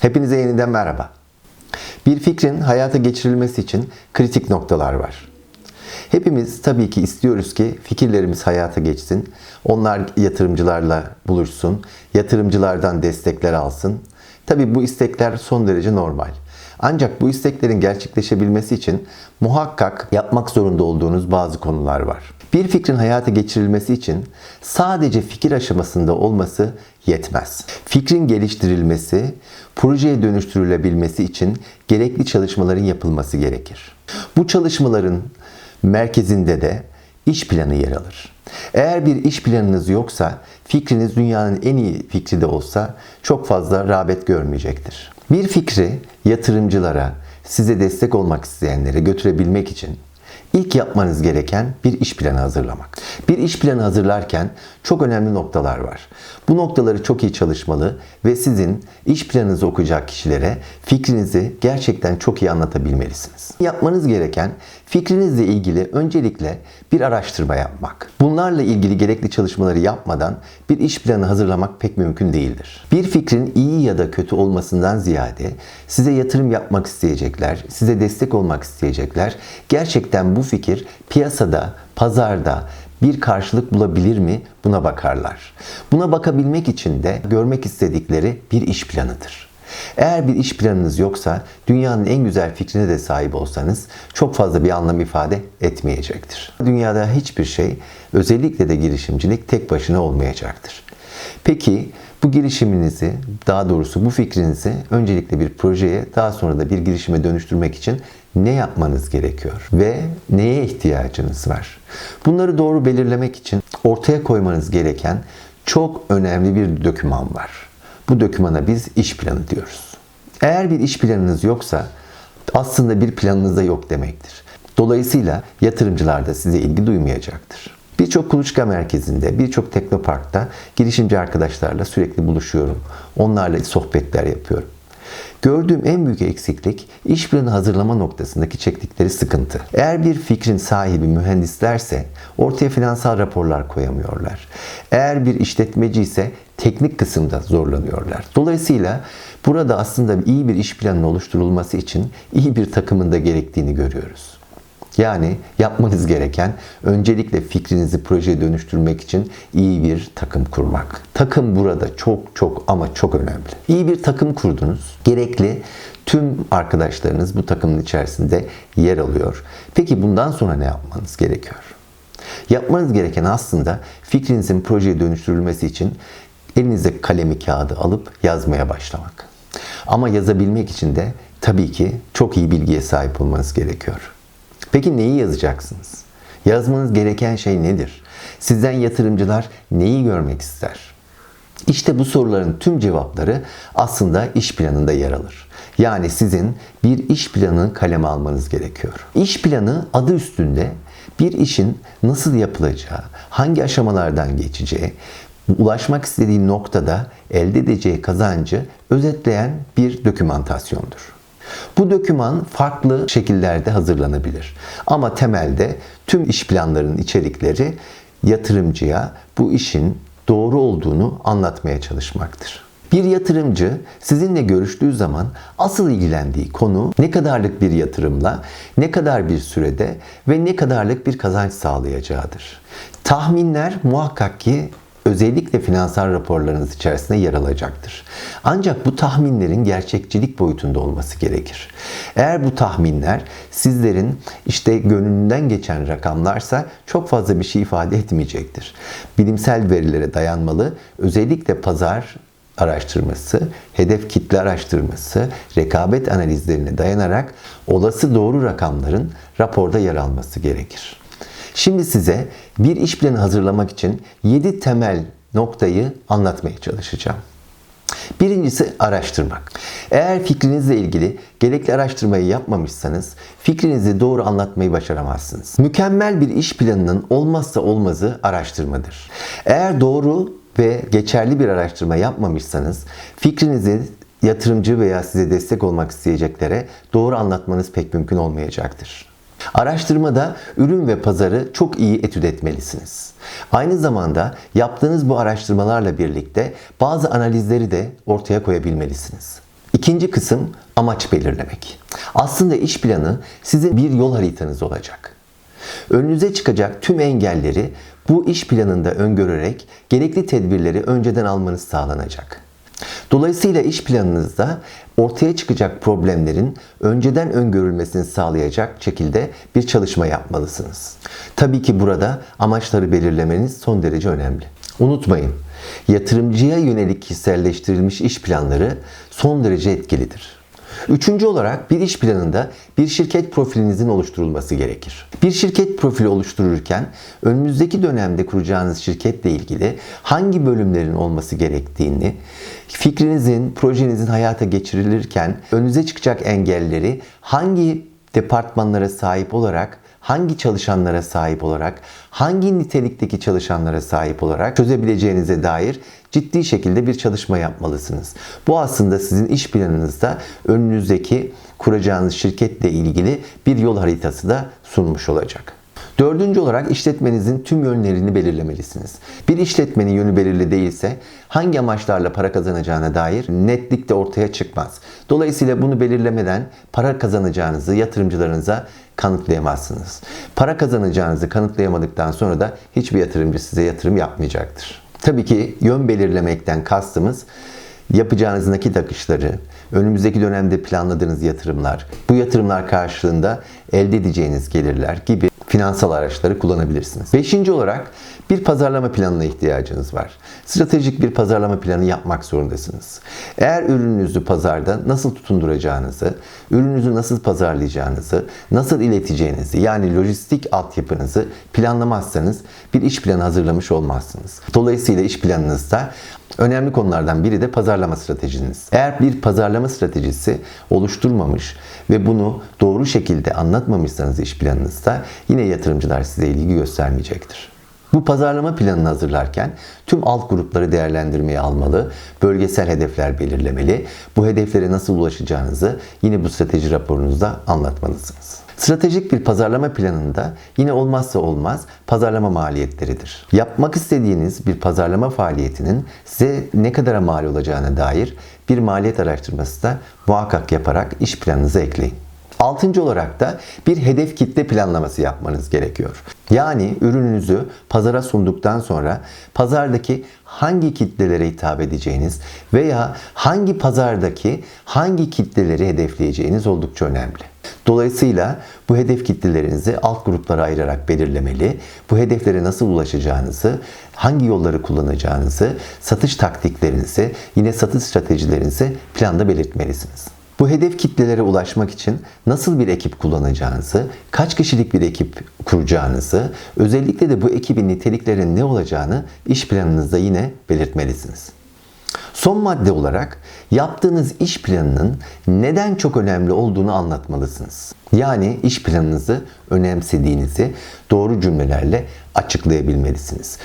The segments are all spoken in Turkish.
Hepinize yeniden merhaba. Bir fikrin hayata geçirilmesi için kritik noktalar var. Hepimiz tabii ki istiyoruz ki fikirlerimiz hayata geçsin. Onlar yatırımcılarla buluşsun. Yatırımcılardan destekler alsın. Tabii bu istekler son derece normal. Ancak bu isteklerin gerçekleşebilmesi için muhakkak yapmak zorunda olduğunuz bazı konular var. Bir fikrin hayata geçirilmesi için sadece fikir aşamasında olması yetmez. Fikrin geliştirilmesi, projeye dönüştürülebilmesi için gerekli çalışmaların yapılması gerekir. Bu çalışmaların merkezinde de iş planı yer alır. Eğer bir iş planınız yoksa fikriniz dünyanın en iyi fikri de olsa çok fazla rağbet görmeyecektir. Bir fikri yatırımcılara, size destek olmak isteyenlere götürebilmek için ilk yapmanız gereken bir iş planı hazırlamak. Bir iş planı hazırlarken çok önemli noktalar var. Bu noktaları çok iyi çalışmalı ve sizin iş planınızı okuyacak kişilere fikrinizi gerçekten çok iyi anlatabilmelisiniz. Yapmanız gereken fikrinizle ilgili öncelikle bir araştırma yapmak. Bunlarla ilgili gerekli çalışmaları yapmadan bir iş planı hazırlamak pek mümkün değildir. Bir fikrin iyi ya da kötü olmasından ziyade size yatırım yapmak isteyecekler, size destek olmak isteyecekler. Gerçekten bu fikir piyasada, pazarda bir karşılık bulabilir mi buna bakarlar. Buna bakabilmek için de görmek istedikleri bir iş planıdır. Eğer bir iş planınız yoksa dünyanın en güzel fikrine de sahip olsanız çok fazla bir anlam ifade etmeyecektir. Dünyada hiçbir şey özellikle de girişimcilik tek başına olmayacaktır. Peki bu girişiminizi, daha doğrusu bu fikrinizi öncelikle bir projeye, daha sonra da bir girişime dönüştürmek için ne yapmanız gerekiyor ve neye ihtiyacınız var? Bunları doğru belirlemek için ortaya koymanız gereken çok önemli bir doküman var. Bu dokümana biz iş planı diyoruz. Eğer bir iş planınız yoksa aslında bir planınız da yok demektir. Dolayısıyla yatırımcılar da size ilgi duymayacaktır. Birçok kuluçka merkezinde, birçok teknoparkta girişimci arkadaşlarla sürekli buluşuyorum. Onlarla sohbetler yapıyorum. Gördüğüm en büyük eksiklik iş planı hazırlama noktasındaki çektikleri sıkıntı. Eğer bir fikrin sahibi mühendislerse ortaya finansal raporlar koyamıyorlar. Eğer bir işletmeci ise teknik kısımda zorlanıyorlar. Dolayısıyla burada aslında iyi bir iş planının oluşturulması için iyi bir takımın da gerektiğini görüyoruz. Yani yapmanız gereken öncelikle fikrinizi projeye dönüştürmek için iyi bir takım kurmak. Takım burada çok çok ama çok önemli. İyi bir takım kurdunuz. Gerekli tüm arkadaşlarınız bu takımın içerisinde yer alıyor. Peki bundan sonra ne yapmanız gerekiyor? Yapmanız gereken aslında fikrinizin projeye dönüştürülmesi için elinize kalemi kağıdı alıp yazmaya başlamak. Ama yazabilmek için de tabii ki çok iyi bilgiye sahip olmanız gerekiyor. Peki neyi yazacaksınız? Yazmanız gereken şey nedir? Sizden yatırımcılar neyi görmek ister? İşte bu soruların tüm cevapları aslında iş planında yer alır. Yani sizin bir iş planı kaleme almanız gerekiyor. İş planı adı üstünde bir işin nasıl yapılacağı, hangi aşamalardan geçeceği, ulaşmak istediği noktada elde edeceği kazancı özetleyen bir dokümantasyondur. Bu doküman farklı şekillerde hazırlanabilir. Ama temelde tüm iş planlarının içerikleri yatırımcıya bu işin doğru olduğunu anlatmaya çalışmaktır. Bir yatırımcı sizinle görüştüğü zaman asıl ilgilendiği konu ne kadarlık bir yatırımla, ne kadar bir sürede ve ne kadarlık bir kazanç sağlayacağıdır. Tahminler muhakkak ki özellikle finansal raporlarınız içerisinde yer alacaktır. Ancak bu tahminlerin gerçekçilik boyutunda olması gerekir. Eğer bu tahminler sizlerin işte gönlünden geçen rakamlarsa çok fazla bir şey ifade etmeyecektir. Bilimsel verilere dayanmalı, özellikle pazar araştırması, hedef kitle araştırması, rekabet analizlerine dayanarak olası doğru rakamların raporda yer alması gerekir. Şimdi size bir iş planı hazırlamak için 7 temel noktayı anlatmaya çalışacağım. Birincisi araştırmak. Eğer fikrinizle ilgili gerekli araştırmayı yapmamışsanız fikrinizi doğru anlatmayı başaramazsınız. Mükemmel bir iş planının olmazsa olmazı araştırmadır. Eğer doğru ve geçerli bir araştırma yapmamışsanız fikrinizi yatırımcı veya size destek olmak isteyeceklere doğru anlatmanız pek mümkün olmayacaktır. Araştırmada ürün ve pazarı çok iyi etüt etmelisiniz. Aynı zamanda yaptığınız bu araştırmalarla birlikte bazı analizleri de ortaya koyabilmelisiniz. İkinci kısım amaç belirlemek. Aslında iş planı sizin bir yol haritanız olacak. Önünüze çıkacak tüm engelleri bu iş planında öngörerek gerekli tedbirleri önceden almanız sağlanacak. Dolayısıyla iş planınızda ortaya çıkacak problemlerin önceden öngörülmesini sağlayacak şekilde bir çalışma yapmalısınız. Tabii ki burada amaçları belirlemeniz son derece önemli. Unutmayın, yatırımcıya yönelik kişiselleştirilmiş iş planları son derece etkilidir. Üçüncü olarak bir iş planında bir şirket profilinizin oluşturulması gerekir. Bir şirket profili oluştururken önümüzdeki dönemde kuracağınız şirketle ilgili hangi bölümlerin olması gerektiğini, fikrinizin, projenizin hayata geçirilirken önünüze çıkacak engelleri hangi departmanlara sahip olarak hangi çalışanlara sahip olarak, hangi nitelikteki çalışanlara sahip olarak çözebileceğinize dair ciddi şekilde bir çalışma yapmalısınız. Bu aslında sizin iş planınızda önünüzdeki kuracağınız şirketle ilgili bir yol haritası da sunmuş olacak. Dördüncü olarak işletmenizin tüm yönlerini belirlemelisiniz. Bir işletmenin yönü belirli değilse hangi amaçlarla para kazanacağına dair netlik de ortaya çıkmaz. Dolayısıyla bunu belirlemeden para kazanacağınızı yatırımcılarınıza kanıtlayamazsınız. Para kazanacağınızı kanıtlayamadıktan sonra da hiçbir yatırımcı size yatırım yapmayacaktır. Tabii ki yön belirlemekten kastımız yapacağınız nakit akışları, önümüzdeki dönemde planladığınız yatırımlar, bu yatırımlar karşılığında elde edeceğiniz gelirler gibi finansal araçları kullanabilirsiniz. Beşinci olarak bir pazarlama planına ihtiyacınız var. Stratejik bir pazarlama planı yapmak zorundasınız. Eğer ürününüzü pazarda nasıl tutunduracağınızı, ürününüzü nasıl pazarlayacağınızı, nasıl ileteceğinizi yani lojistik altyapınızı planlamazsanız bir iş planı hazırlamış olmazsınız. Dolayısıyla iş planınızda önemli konulardan biri de pazarlama stratejiniz. Eğer bir pazarlama stratejisi oluşturmamış ve bunu doğru şekilde anlatmamışsanız iş planınızda yine yatırımcılar size ilgi göstermeyecektir. Bu pazarlama planını hazırlarken tüm alt grupları değerlendirmeye almalı, bölgesel hedefler belirlemeli, bu hedeflere nasıl ulaşacağınızı yine bu strateji raporunuzda anlatmalısınız. Stratejik bir pazarlama planında yine olmazsa olmaz pazarlama maliyetleridir. Yapmak istediğiniz bir pazarlama faaliyetinin size ne kadar mal olacağına dair bir maliyet araştırması da muhakkak yaparak iş planınıza ekleyin. Altıncı olarak da bir hedef kitle planlaması yapmanız gerekiyor. Yani ürününüzü pazara sunduktan sonra pazardaki hangi kitlelere hitap edeceğiniz veya hangi pazardaki hangi kitleleri hedefleyeceğiniz oldukça önemli. Dolayısıyla bu hedef kitlelerinizi alt gruplara ayırarak belirlemeli, bu hedeflere nasıl ulaşacağınızı, hangi yolları kullanacağınızı, satış taktiklerinizi, yine satış stratejilerinizi planda belirtmelisiniz. Bu hedef kitlelere ulaşmak için nasıl bir ekip kullanacağınızı, kaç kişilik bir ekip kuracağınızı, özellikle de bu ekibin niteliklerinin ne olacağını iş planınızda yine belirtmelisiniz. Son madde olarak yaptığınız iş planının neden çok önemli olduğunu anlatmalısınız. Yani iş planınızı önemsediğinizi doğru cümlelerle açıklayabilmelisiniz.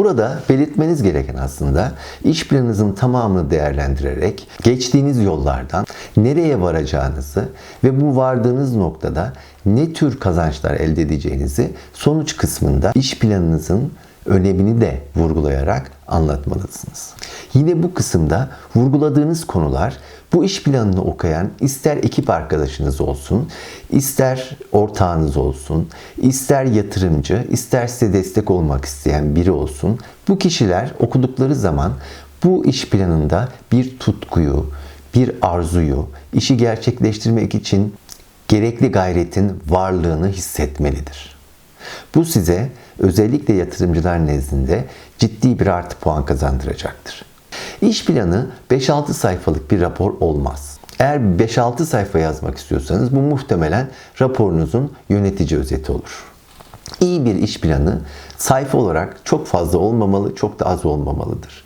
Burada belirtmeniz gereken aslında iş planınızın tamamını değerlendirerek geçtiğiniz yollardan nereye varacağınızı ve bu vardığınız noktada ne tür kazançlar elde edeceğinizi sonuç kısmında iş planınızın önemini de vurgulayarak anlatmalısınız. Yine bu kısımda vurguladığınız konular bu iş planını okuyan ister ekip arkadaşınız olsun, ister ortağınız olsun, ister yatırımcı, ister size destek olmak isteyen biri olsun. Bu kişiler okudukları zaman bu iş planında bir tutkuyu, bir arzuyu, işi gerçekleştirmek için gerekli gayretin varlığını hissetmelidir. Bu size özellikle yatırımcılar nezdinde ciddi bir artı puan kazandıracaktır. İş planı 5-6 sayfalık bir rapor olmaz. Eğer 5-6 sayfa yazmak istiyorsanız bu muhtemelen raporunuzun yönetici özeti olur. İyi bir iş planı sayfa olarak çok fazla olmamalı, çok da az olmamalıdır.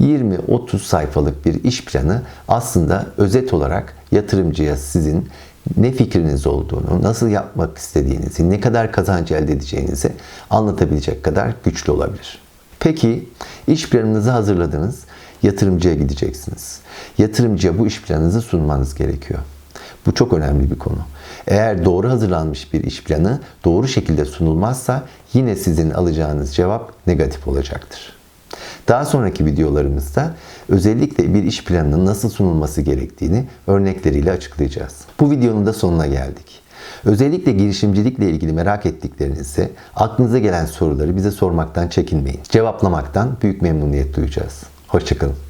20-30 sayfalık bir iş planı aslında özet olarak yatırımcıya sizin ne fikriniz olduğunu, nasıl yapmak istediğinizi, ne kadar kazanç elde edeceğinizi anlatabilecek kadar güçlü olabilir. Peki iş planınızı hazırladınız, yatırımcıya gideceksiniz. Yatırımcıya bu iş planınızı sunmanız gerekiyor. Bu çok önemli bir konu. Eğer doğru hazırlanmış bir iş planı doğru şekilde sunulmazsa yine sizin alacağınız cevap negatif olacaktır. Daha sonraki videolarımızda özellikle bir iş planının nasıl sunulması gerektiğini örnekleriyle açıklayacağız. Bu videonun da sonuna geldik. Özellikle girişimcilikle ilgili merak ettiklerinizde aklınıza gelen soruları bize sormaktan çekinmeyin. Cevaplamaktan büyük memnuniyet duyacağız. Hoşçakalın.